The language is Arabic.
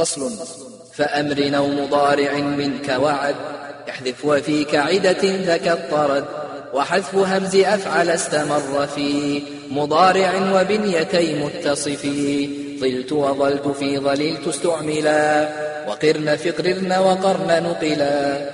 فصل فأمر أو مضارع منك وعد احذف وفيك عدة ذك الطرد وحذف همز أفعل استمر في مضارع وبنيتي متصف. ظلت وظلت في ظللت استعملا وقرن فقررن وقرن نقلا.